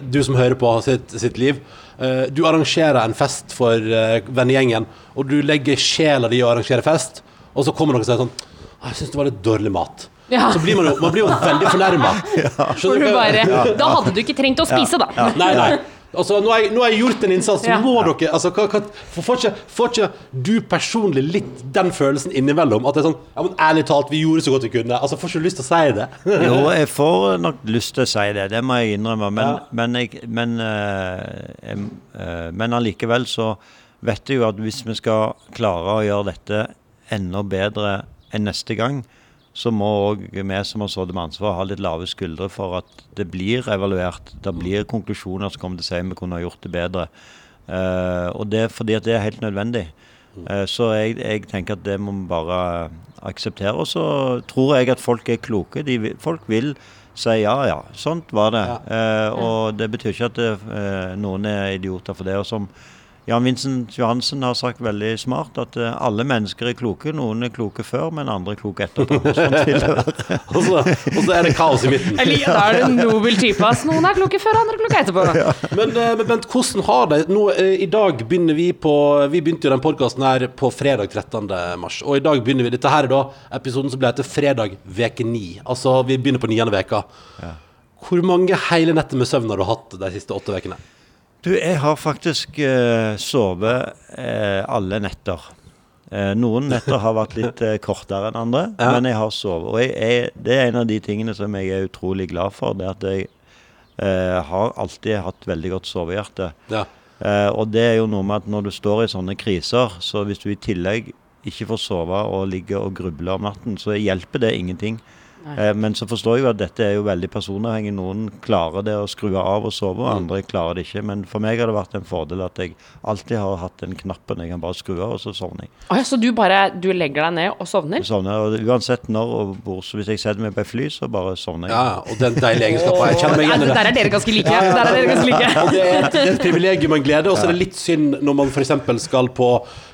du som hører på sitt, sitt liv. eh, du arrangerer en fest for uh, vennegjengen, og du legger sjela di i å arrangere fest, og så kommer noen og sier sånn «Ah, Jeg syns det var litt dårlig mat. Ja. så blir man jo, man blir jo veldig fornærma. *laughs* For Da hadde du ikke trengt å spise, da. Nei, nei. Altså, nå, har jeg, nå har jeg gjort en innsats, så Ja. må dere altså, hva, hva, får, ikke, får ikke du personlig litt den følelsen innimellom? At det er sånn Ja, men ærlig talt, vi gjorde så godt vi kunne. Altså, Får ikke du lyst til å si det? *laughs* Jo, jeg får nok lyst til å si det, det må jeg innrømme. Men, Ja. men, jeg, men, øh, jeg, øh, men allikevel så vet jeg jo at hvis vi skal klare å gjøre dette enda bedre enn neste gang, så må òg vi som har sittet med ansvar, ha litt lave skuldre for at det blir evaluert. Det blir konklusjoner som kommer til å si vi kunne ha gjort det bedre. Uh, og det er fordi at det er helt nødvendig. Uh, så jeg, jeg tenker at det må vi bare akseptere. Og så tror jeg at folk er kloke. De, folk vil si ja, ja, sånt var det. Eh, og det betyr ikke at det, noen er idioter for det. Og som Jan Vincent Johansen har sagt veldig smart, at eh, alle mennesker er kloke. Noen er kloke før, men andre er kloke være. *laughs* Og så, og så er det kaos i midten. Eller, Da er det en nobel type. ass. Noen er kloke før, andre er kloke etterpå. Men, eh, men Bent, hvordan har det nå, eh, I dag begynner vi på Vi begynte jo den podkasten her på fredag 13. mars. Og i dag begynner vi Dette her er da episoden som ble etter fredag veke 9. Altså vi begynner på niende veka. Hvor mange hele netter med søvn har du hatt de siste åtte ukene? Du, jeg har faktisk eh, sovet eh, alle netter. Eh, noen netter har vært litt kortere enn andre, Ja. men jeg har sovet. Og jeg, jeg, det er en av de tingene som jeg er utrolig glad for. Det er at jeg eh, har alltid hatt veldig godt sovehjerte. Ja. Eh, og det er jo noe med at når du står i sånne kriser, så hvis du i tillegg ikke får sove og ligger og grubler om natten, så hjelper det ingenting. Eh, men så forstår jeg jo at dette er jo veldig personavhengig. Noen klarer det å skru av og sove, og andre klarer det ikke. Men for meg har det vært en fordel at jeg alltid har hatt den knappen jeg kan bare skru av, og så sovner jeg. Å ja, så du bare du legger deg ned og sovner? Jeg sovner og Uansett når og hvor. Så hvis jeg setter meg på et fly, så bare sovner jeg. ja, og den deilige egenskapen. Jeg kjenner meg igjen i Der er dere ganske like. Der er dere ganske like. Og det er, et, det er et privilegium og en glede, og så er det litt synd når man f.eks. skal på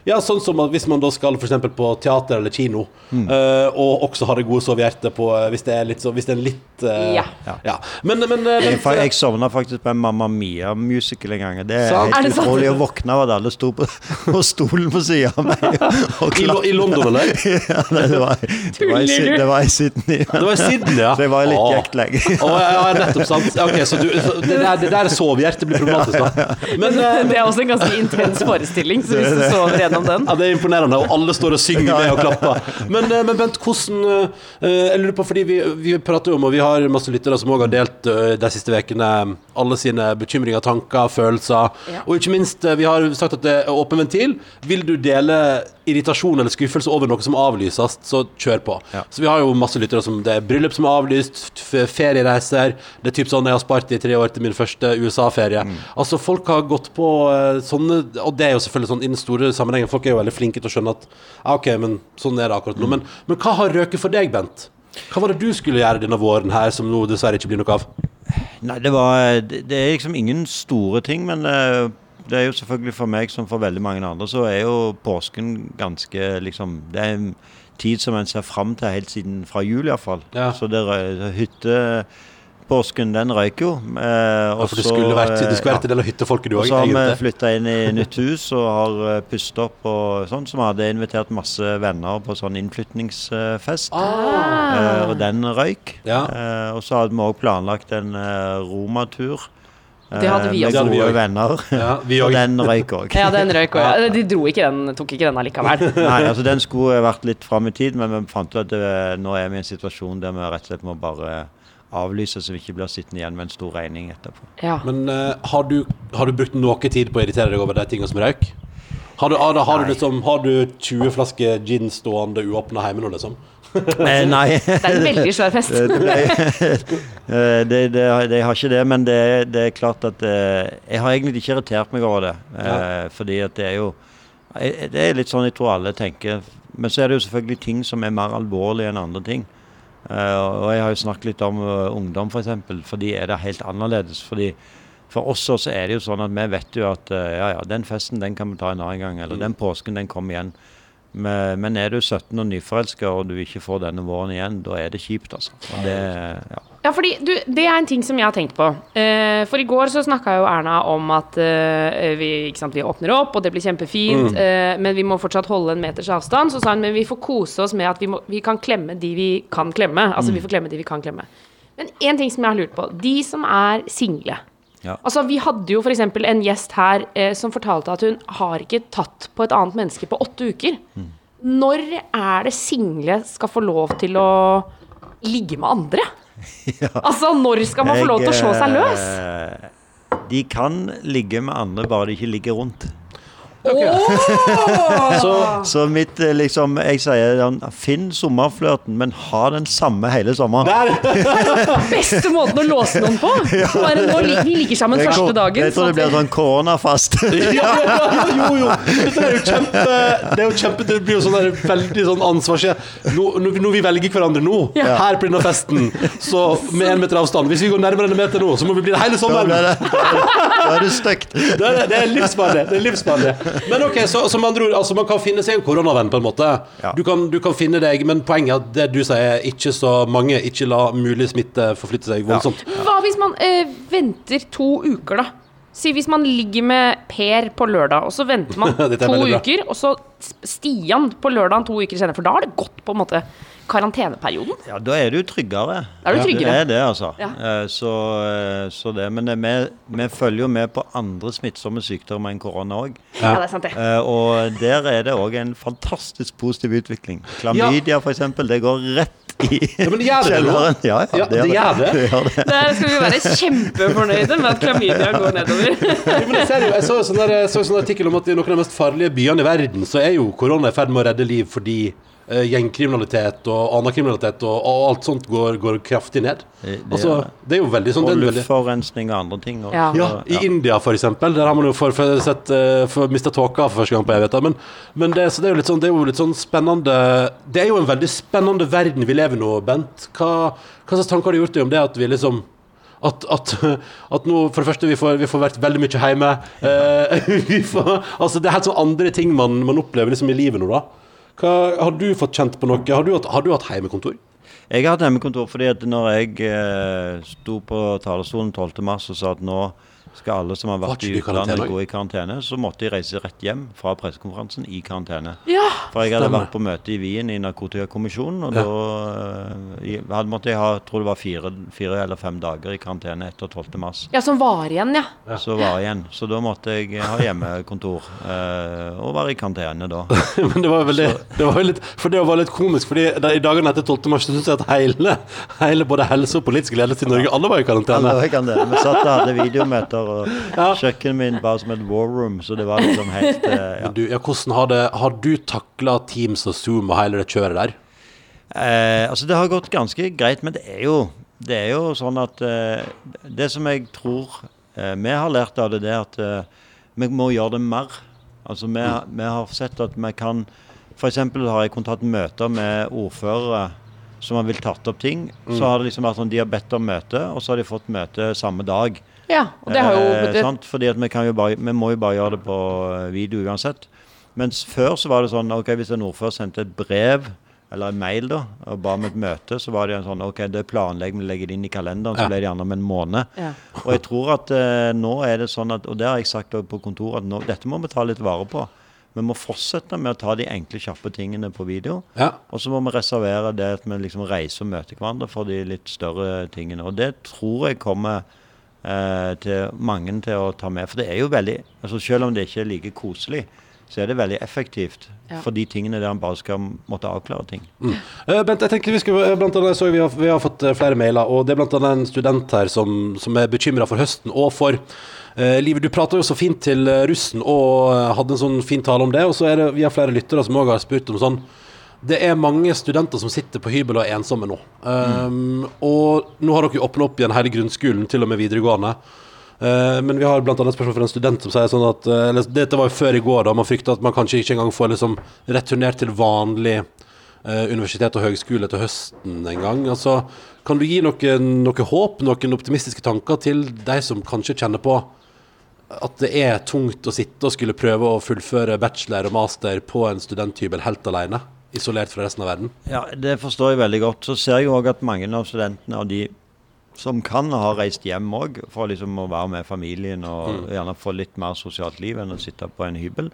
Ja, sånn som hvis man da skal for eksempel på teater eller kino, eh, og også har det gode sovehjertet på hvis det er litt så Hvis det er litt eh, Ja. ja. Men, men eh, Jeg, den- jeg sovna faktisk på en Mamma Mia-musical en gang. Det er Sant. Helt det utrolig å våkne av at alle sto på, *laughs* på stolen på sida av meg og *laughs* I, I London, eller? *laughs* ja, nei, det, var, det, var i, det var i Sydney. Det var i Sydney, ja. Så jeg var litt Åh. jekt lenge. Åh, ja, nettopp, sant. Okay, så du, så det, der, det der sovehjertet blir problematisk, da. Men, eh, Det er også en ganske intens forestilling, så hvis du sover gjennom den Ja, Det er imponerende, og alle står og synger med og klapper. Men, eh, men Bent, hvordan eh, Jeg lurer på, fordi vi, vi prater om, og vi har masse lyttere som også har delt eh, de siste ukene alle sine bekymringer, tanker, følelser. Ja. Og ikke minst, eh, vi har sagt at det er åpen ventil. Vil du dele irritasjon eller skuffelse over noe som avlyses, så kjør på. Ja. Så vi har jo masse lyttere som det er bryllup som er avlyst, feriereiser. Det er typ sånn jeg har spart i tre år til min første USA-ferie. Altså Folk har gått på eh, sånne Og det er jo selvfølgelig sånn i den store sammenhengen. Folk er jo veldig flinke til å skjønne at ja, OK, men sånn er det akkurat nå. Men, men hva har røket for deg, Bent? Hva var det du skulle gjøre denne våren her, som nå dessverre ikke blir noe av? Nei, det var Det, det er liksom ingen store ting, men eh, det er jo selvfølgelig for meg som for veldig mange andre, så er jo påsken ganske liksom Det er en tid som en ser fram til helt siden fra jul iallfall. Ja. Så det rø- hyttepåsken, den røyk jo. Eh, Ja, og for det så, skulle vært, det skulle eh, vært en del av hyttefolket, du Og òg. så har vi flytta inn i nytt hus og har uh, pustet opp og sånn. Så vi hadde invitert masse venner på sånn innflytningsfest. Eh, og den røyk. Ja. Eh, og så hadde vi òg planlagt en uh, romatur. eh, Det hadde vi også. Vi gode venner. Ja, vi og den røyk òg. Ja, den røyk òg. De dro ikke den, tok ikke den allikevel. *laughs* Nei, altså den skulle vært litt fram i tid, men vi fant ut at det, nå er vi i en situasjon der vi rett og slett må bare avlyse, så vi ikke blir sittende igjen med en stor regning etterpå. Ja. Men uh, har, du, har du brukt noe tid på å irritere deg over de tingene som røyk? Har du, Ada, har, du liksom, har du 20 flasker gin stående uåpna hjemme nå, liksom? *laughs* Eh, nei. Det er en veldig svær fest. *laughs* det, Eh, det, det, det, jeg har ikke det, men det, det er klart at eh, Jeg har egentlig ikke irritert meg over det. Ja. Fordi at det er jo Det er litt sånn jeg tror alle tenker. Men så er det jo selvfølgelig ting som er mer alvorlige enn andre ting. Eh, og jeg har jo snakket litt om uh, ungdom, f.eks. For, eksempel, for de er det helt annerledes. fordi for oss også er det jo sånn at vi vet jo at eh, ja, ja, den festen den kan vi ta en annen gang. Eller den påsken den kommer igjen. Men, men er du 17 og nyforelska og du ikke får denne våren igjen, da er det kjipt, altså. Og Det, ja. Ja, fordi du, Det er en ting som jeg har tenkt på. Eh, for i går så snakka jo Erna om at eh, vi, ikke sant, vi åpner opp, og det blir kjempefint, eh, men vi må fortsatt holde en meters avstand. Så sa hun men vi får kose oss med at vi, må, vi kan klemme de vi kan klemme. Altså vi får klemme de vi kan klemme. Men én ting som jeg har lurt på. De som er single. Ja. Altså, Vi hadde jo f.eks. en gjest her eh, som fortalte at hun har ikke tatt på et annet menneske på åtte uker. Når er det single skal få lov til å ligge med andre? *laughs* Altså, når skal man få lov til å slå seg løs? Jeg, eh, De kan ligge med andre, bare de ikke ligger rundt. *laughs* Så Så mitt eh, liksom Jeg sier finn sommerflørten, men ha den samme hele sommeren. der! *laughs* Beste måten å låse noen på! *laughs* Bare nå, vi ligger sammen Jeg første dagen. Jeg tror det blir sånn koronafast. Ja, ja, ja, jo, jo. Dette er jo kjempe Det er jo kjempe Det blir jo sånn der veldig sånn ansvars... Nå, nå, når vi velger hverandre nå, her på denne festen, så med én meter avstand Hvis vi går nærmere en meter nå, så må vi bli det hele sommeren. da er det stygt. Det er, det er livsfarlig. Det er livsfarlig. Men ok, så, så man, andre altså man kan finne seg en koronavenn, på en måte. Ja. Du, kan, du kan finne deg, men poenget er at det du sier, er ikke så mange. Ikke la mulig smitte forflytte seg voldsomt. Hva hvis man øh, venter to uker, da? Si hvis man ligger med Per på lørdag, og så venter *laughs* man to uker, og så Stian på lørdag to uker senere. For da har det gått på en måte karanteneperioden. Ja, da er du tryggere. Da er du tryggere. Det er det, altså. Ja. Eh, Så, eh, så det. Men eh, vi, vi følger jo med på andre smittsomme sykdommer enn korona òg. Ja, det er sant, det. Og der er det òg en fantastisk positiv utvikling. Klamydia, for eksempel, det går rett i Ja, men gjør det det nå? kjelleren. Ja, ja, Ja, det gjør det. *laughs* det gjør det. Der skal vi være kjempefornøyde med at klamydia går nedover. *laughs* Jo, men jeg, ser jo, jeg så jo sånn en sånn artikkel om at i noen av de mest farlige byene i verden, så er jo korona i ferd med å redde liv fordi gjengkriminalitet og annen kriminalitet og, og alt sånt går, går kraftig ned. Det- det Altså, det. er jo veldig sånn Og luftforurensning og andre ting. Også. Ja. Ja, i India for eksempel, der har man jo for, for, sett, uh, for mista tåka for første gang på evigheter. Men, men det, så det, er jo litt sånn, det er jo litt sånn spennende Det er jo en veldig spennende verden vi lever i nå, Bent. Hva, hva slags tanker har du gjort deg om det at vi liksom at, at, *laughs* at nå, for det første, vi får, vi får vært veldig mye hjemme. Eh, *laughs* vi får, altså, det er helt sånn andre ting man, man opplever liksom i livet nå, da. Hva, har du fått kjent på noe? Har du har du hatt heimekontor? Jeg har hatt hjemmekontor fordi at når jeg eh, sto på talerstolen 12. mars og sa at nå skal alle som har vært i utlandet gå i karantene, så måtte jeg reise rett hjem fra pressekonferansen i karantene. Ja. For jeg hadde Stemmer. vært på møte i Wien i Narkotikakommisjonen, og da eh, jeg hadde måtte jeg ha tror det var fire, fire eller fem dager i karantene etter 12. mars. ja, som var igjen, ja. Så var igjen. Så da måtte jeg ha hjemmekontor eh, og være i karantene da. *laughs* Men det var jo det. det var litt, For det var litt komisk, Fordi da, i dagene etter 12. mars så syns jeg at hele, hele både helse og politisk ledelse i Norge, alle var i karantene. Alle var i karantene. Vi satt og hadde videomøter, og Ja. kjøkkenet min bare som et war room, så det var liksom helt eh, ja. Du, ja, hvordan har, det, har du takla Teams og Zoom og hele det kjøret der? Eh, altså Det har gått ganske greit, men det er jo, det er jo sånn at eh, Det som jeg tror eh, vi har lært av det, det er at eh, vi må gjøre det mer. Altså Vi, vi har sett at vi kan F.eks. har jeg kunnet hatt møter med ordførere som har vil tatt opp ting. Så har det liksom vært sånn de har bedt om møte, og så har de fått møte samme dag. Ja, og det har jo Eh, det, sant? Fordi at vi, kan jo bare, vi må jo bare gjøre det på eh, video uansett. Mens før så var det sånn ok, hvis en ordfører sendte et brev eller en mail da, og ba om et møte, så var det en sånn ok, det planlegger vi legger det inn i kalenderen, så ble det gjerne om en måned. Ja. Og jeg tror at eh, nå er det sånn at, og det har jeg sagt på kontoret, at nå, dette må vi ta litt vare på. Vi må fortsette med å ta de enkle, kjappe tingene på video. Ja. Og så må vi reservere det at vi liksom reiser og møter hverandre for de litt større tingene. Og det tror jeg kommer eh, til mange til å ta med. For det er jo veldig altså Selv om det ikke er like koselig, så er det veldig effektivt Ja. for de tingene der en bare skal måtte avklare ting. Eh, Bent, jeg tenkte vi skulle eh, blant annet, så vi har, vi har fått eh, flere mailer, og det er blant annet en student her som, som er bekymra for høsten og for eh, livet. Du prata jo så fint til eh, russen og eh, hadde en sånn fin tale om det, og så er det vi har flere lyttere som òg har spurt om sånn det er mange studenter som sitter på hybel og er ensomme nå. Um, Og nå har dere åpna opp igjen hele grunnskolen, til og med videregående. Uh, men vi har annet et spørsmål fra en student som sier sånn at uh, Dette var jo før i går, da. Man frykta at man kanskje ikke engang får liksom returnert til vanlig uh, universitet og høgskole til høsten en gang. Altså, kan du gi noe, noe håp, noen optimistiske tanker til de som kanskje kjenner på at det er tungt å sitte og skulle prøve å fullføre bachelor og master på en studenthybel helt alene? Isolert fra resten av verden? Ja, Det forstår jeg veldig godt. Så ser jeg òg at mange av studentene og de som kan, ha reist hjem òg for liksom å være med familien og Mm. gjerne få litt mer sosialt liv enn å sitte på en hybel.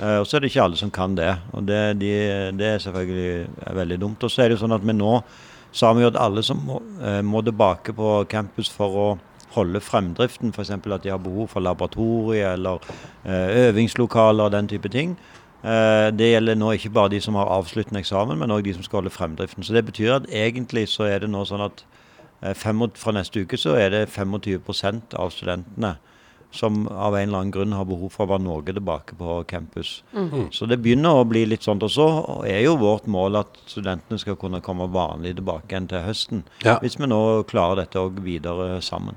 Uh, og så er det ikke alle som kan det. Og det, de, det er selvfølgelig er veldig dumt. Og så er det jo sånn at vi nå sa vi jo at alle som må, uh, må tilbake på campus for å holde fremdriften, f.eks. at de har behov for laboratorie eller eh, øvingslokaler og den type ting. Eh, det gjelder nå ikke bare de som har avsluttende eksamen, men òg de som skal holde fremdriften. Så det betyr at egentlig så er det nå sånn at eh, fem, fra neste uke så er det 25% av studentene som av en eller annen grunn har behov for å være noe tilbake på campus. Så det begynner å bli litt sånn. Og så er jo vårt mål at studentene skal kunne komme vanlig tilbake igjen til høsten. Ja. Hvis vi nå klarer dette òg videre sammen.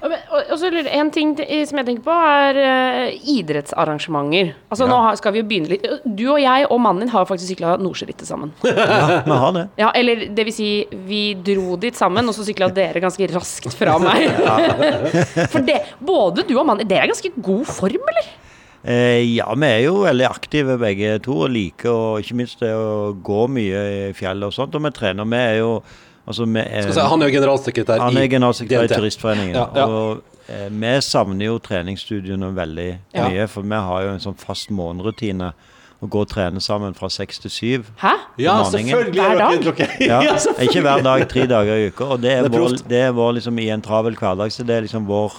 Og, så lurer En ting som jeg tenker på, er eh, idrettsarrangementer. Altså Ja. Nå skal vi jo begynne litt Du og jeg og mannen din har faktisk sykla Nordsjørittet sammen. Ja, vi har det. Ja, eller det vil si, vi dro dit sammen, og så sykla dere ganske raskt fra meg. *laughs* For det, både du og mannen Dere er ganske god form, eller? Eh, ja, vi er jo veldig aktive begge to og liker og ikke minst det å gå mye i fjellet og sånt. Og vi trener. Vi er jo altså vi er, Skal si, han er jo generalsekretær Han er i generalsekretær i DNT. Turistforeningen. Ja, ja. Og eh, vi savner jo treningsstudiene veldig Ja. mye. For vi har jo en sånn fast morgenrutine å gå og trene sammen fra seks til syv. Hæ? *laughs* Ja, selvfølgelig. Hver er dag? Okay. Ja, ikke hver dag, tre dager i uka. Og det er, Det er vår, det er vår liksom i en travel hverdag, så det er liksom vår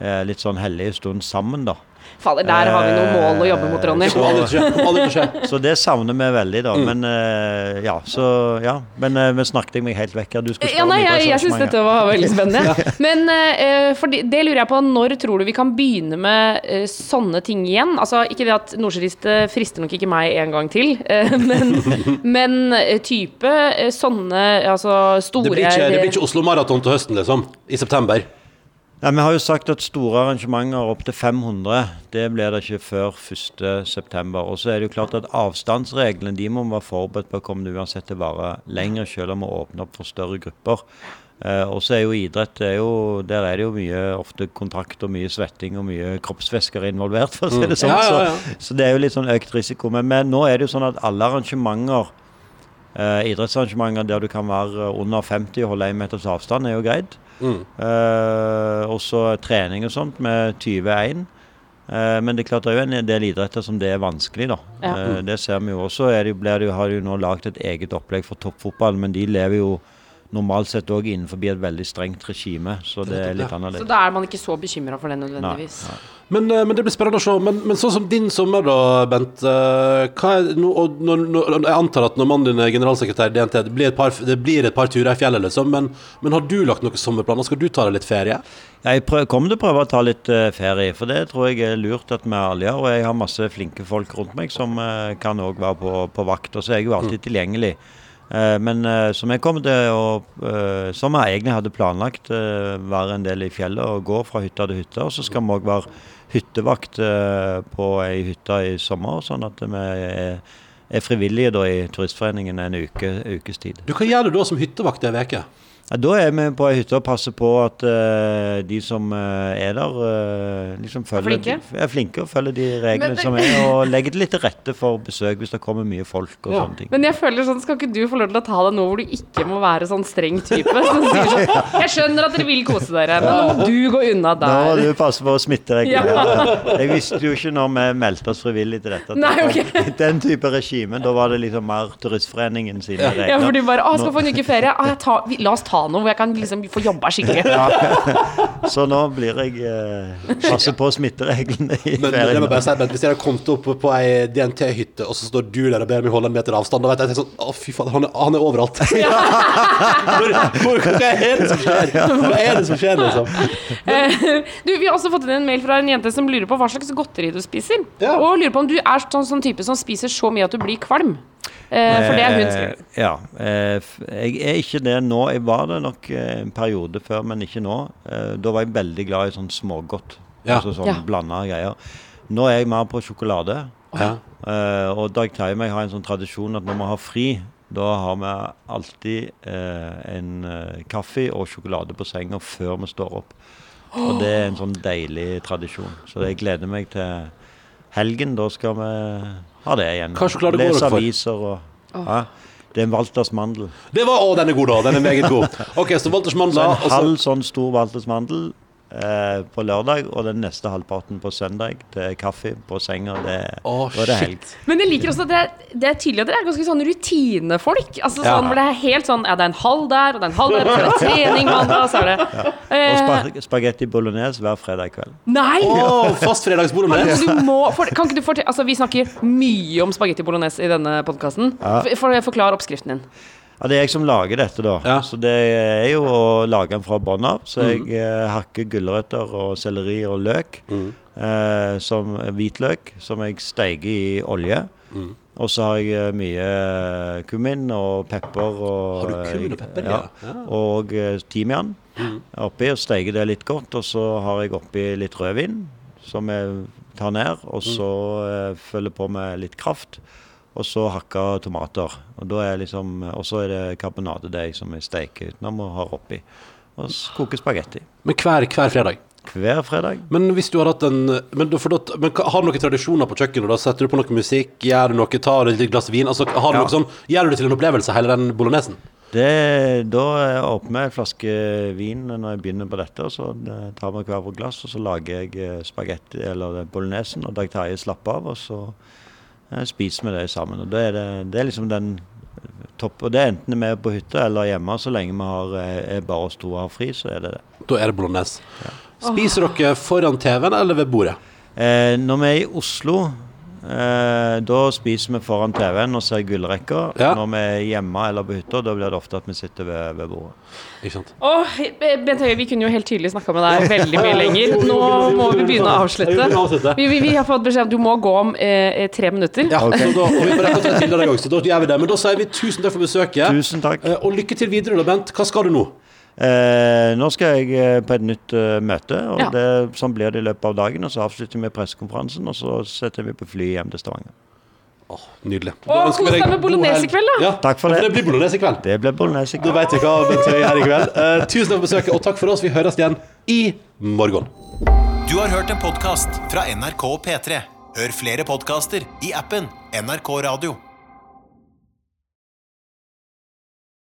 eh, litt sånn hellige stund sammen, da. Fader, der har vi noen mål å jobbe mot, Ronny. Det kommer aldri til å skje. Aldri til å skje. Så det savner vi veldig, da. Mm. Men eh, ja, så ja. Men eh, vi snakket jeg meg helt vekk her. Du skulle Ja, spørre om nei, jeg, jeg syns dette var veldig spennende. Men eh, for det, det lurer jeg på, når tror du vi kan begynne med eh, sånne ting igjen? Altså, Ikke det at Nordsjøristet frister nok ikke meg en gang til, eh, *laughs* men, men eh, type eh, sånne altså store Det blir ikke, det blir ikke Oslo Maraton til høsten, liksom. I september. Nei, Vi har jo sagt at store arrangementer opp til 500, det blir det ikke før 1.9. Og så er det jo klart at avstandsreglene de må være forberedt på å komme uansett til å vare lenger, selv om vi åpner opp for større grupper. Eh, og så er jo idrett det er jo, Der er det jo mye ofte kontakt og mye svetting og mye kroppsvæsker involvert, for å si det sånn. Ja, ja, ja. Så, så det er jo litt sånn økt risiko. Men, men nå er det jo sånn at alle arrangementer Eh, idrettsarrangementer der du kan være under 50 og holde 1 meters avstand, er jo greit. Mm. Eh, også trening og sånt med 21. Eh, men det er klart det er jo en del idretter som det er vanskelig, da. Ja. Eh, det ser vi jo også. Er det, blir det, har de jo nå lagd et eget opplegg for toppfotball, men de lever jo normalt sett òg innenfor et veldig strengt regime, så det er litt annerledes. Så da er man ikke så bekymra for det nødvendigvis. Nei, Men, eh, men det blir spennende å se. Men, men sånn som din sommer, da, Bent. eh, Hva er, og når, når, jeg antar at når mannen din er generalsekretær i DNT, det blir et par, det blir et par turer i fjellet, liksom. Men, men har du lagt noen sommerplaner? Skal du ta deg litt ferie? Jeg prøv, kommer til å prøve å ta litt eh, ferie, for det tror jeg er lurt at vi alle gjør. Og jeg har masse flinke folk rundt meg som kan òg være på, på vakt. Og så er jeg jo alltid tilgjengelig. Eh, men eh, som jeg kommer til å eh, Som jeg egentlig hadde planlagt, eh, være en del i fjellet og gå fra hytte til hytte. Og så skal vi òg være hyttevakt eh, på ei hytte i sommer, sånn at vi er, er frivillige da i Turistforeningen en uke, ukes tid. Du, Hva gjør du da som hyttevakt ei uke? Ja, da er vi på ei hytte og passer på at uh, de som uh, er der, uh, liksom følger flinke? De, er flinke og følger de reglene det, som er, og legger det litt til rette for besøk hvis det kommer mye folk og Ja. sånne ting. Men jeg føler sånn, skal ikke du få lov til å ta det nå hvor du ikke må være sånn streng type? Som sier sånn, *laughs* jeg skjønner at dere vil kose dere, men nå må du gå unna der. Nå må du passe på smittereglene. Ja. Jeg visste jo ikke når vi meldte oss frivillig til dette. Nei, okay. Den type regime. Da var det liksom mer Turistforeningen sine regler. Ja, for du bare, å, skal få en uke ferie. Ah, jeg tar, vi, la oss ta noe hvor jeg kan liksom få jobba skikkelig. *laughs* Så nå blir jeg eh, Passer på smittereglene i Men ferien. må bare si, men Hvis jeg hadde kommet opp på ei DNT-hytte, og så står du der og ber meg holde en meter avstand, da vet jeg sånn Å, fy faen, han er, han er overalt. *laughs* Hvor, hvor, hva er det som skjer? Hva er det som skjer, liksom? Eh, du, Vi har også fått inn en mail fra en jente som lurer på hva slags godteri du spiser. Ja. Og lurer på om du er sånn, sånn type som spiser så mye at du blir kvalm. Eh, for det er hun skrevet. Eh, Ja. eh, Jeg er ikke det nå. Jeg var det nok en periode før, men ikke nå. Eh, Da var jeg veldig glad i sånn smågodt. Ja. Altså sånn Ja. blanda greier. Nå er jeg mer på sjokolade. Ja. Eh, og Dag Terje og jeg har en sånn tradisjon at når vi har fri, da har vi alltid eh, en kaffe og sjokolade på senga før vi står opp. Og det er en sånn deilig tradisjon. Så jeg gleder meg til helgen. Da skal vi ha det igjen. Hva sjokolade går Lese dere for? aviser og ja, Det er en Walters mandel. Det var, Å, den er god, da. Den er meget god. OK, så Walters Så en og så- halv sånn stor Walters mandel eh, på lørdag, og den neste halvparten på søndag. Det er kaffe på senga. Det, oh, og det er helg. Men jeg liker også at det er, det er tydelig at dere er ganske sånn rutinefolk. Altså Ja. sånn hvor det er helt sånn Ja, det er en halv der, og det er en halv der, og så er det trening mandag, så er det Og eh, spa spagetti bolognese hver fredag kveld. Nei! Oh, fast fredags bolognese. må, for, kan ikke du fortelle Altså, vi snakker mye om spagetti bolognese i denne podkasten. For, forklar oppskriften din. Ja, Det er jeg som lager dette, da. Ja. Så det er jo å lage den fra bånn av. Så jeg eh, hakker gulrøtter og selleri og løk. Eh, som hvitløk, som jeg steiker i olje. Og så har jeg eh, mye kummin og pepper og Har du kummin og pepper, ja. ja? Ja. Og eh, timian oppi, og steiker det litt godt. Og så har jeg oppi litt rødvin, som jeg tar ned. Og så eh, følger på med litt kraft. Og så hakka tomater. Og da er liksom, og så er det karbonadedeig som jeg steker utenom og har oppi. Og koker spagetti. Men hver, hver fredag. Hver fredag. Men hvis du har hatt en Men, da- da, men har du noen tradisjoner på kjøkkenet? Da Setter du på noe musikk? Gjør du noe? Tar du et glass vin? Altså, har du Ja. noe sånn, gjør du det til en opplevelse, hele den bolognesen? Det, da åpner jeg en flaske vin når jeg begynner på dette, og så eh, tar vi hver vårt glass, og så lager jeg eh, spagetti eller bolognesen, og Dag Terje slapper av, og så spiser vi det sammen. Og det er, det, det er liksom den eh, topp, og det er enten vi er på hytta eller hjemme, så lenge vi har, eh, er bare oss to og har fri, så er det det. Da er det bolognese. Spiser dere foran TV-en eller ved bordet? Eh, når vi er i Oslo, eh, da spiser vi foran TV-en og ser gullrekker. Ja. Når vi er hjemme eller på hytta, da blir det ofte at vi sitter ved, ved bordet. Ikke sant? Åh, Bent Høie, vi kunne jo helt tydelig snakka med deg veldig mye lenger. Nå må vi begynne å avslutte. Vi, vi, vi har fått beskjed om du må gå om eh, tre minutter. Ja, så da, og vi må rekke å ta til deg også, så da gjør vi det. Men da sier vi tusen takk for besøket. Tusen takk. Eh, Og lykke til videre, da, Bent. Hva skal du nå? Eh, nå skal jeg eh, på et nytt uh, møte, og Ja. det, sånn blir det i løpet av dagen. Og så avslutter vi pressekonferansen, og så setter vi på fly hjem til Stavanger. Oh, nydelig. Ønsker kos deg med bolognese i kveld, da. Ja, Takk for ja, det. det blir bolognese i kveld. Det blir bolognese. i Da kveld. vet vi hva Bent Høie gjør i kveld. Uh, tusen takk for besøket, og takk for oss. Vi høres igjen i morgen. Du har hørt en podkast fra NRK P3. Hør flere podkaster i appen NRK Radio.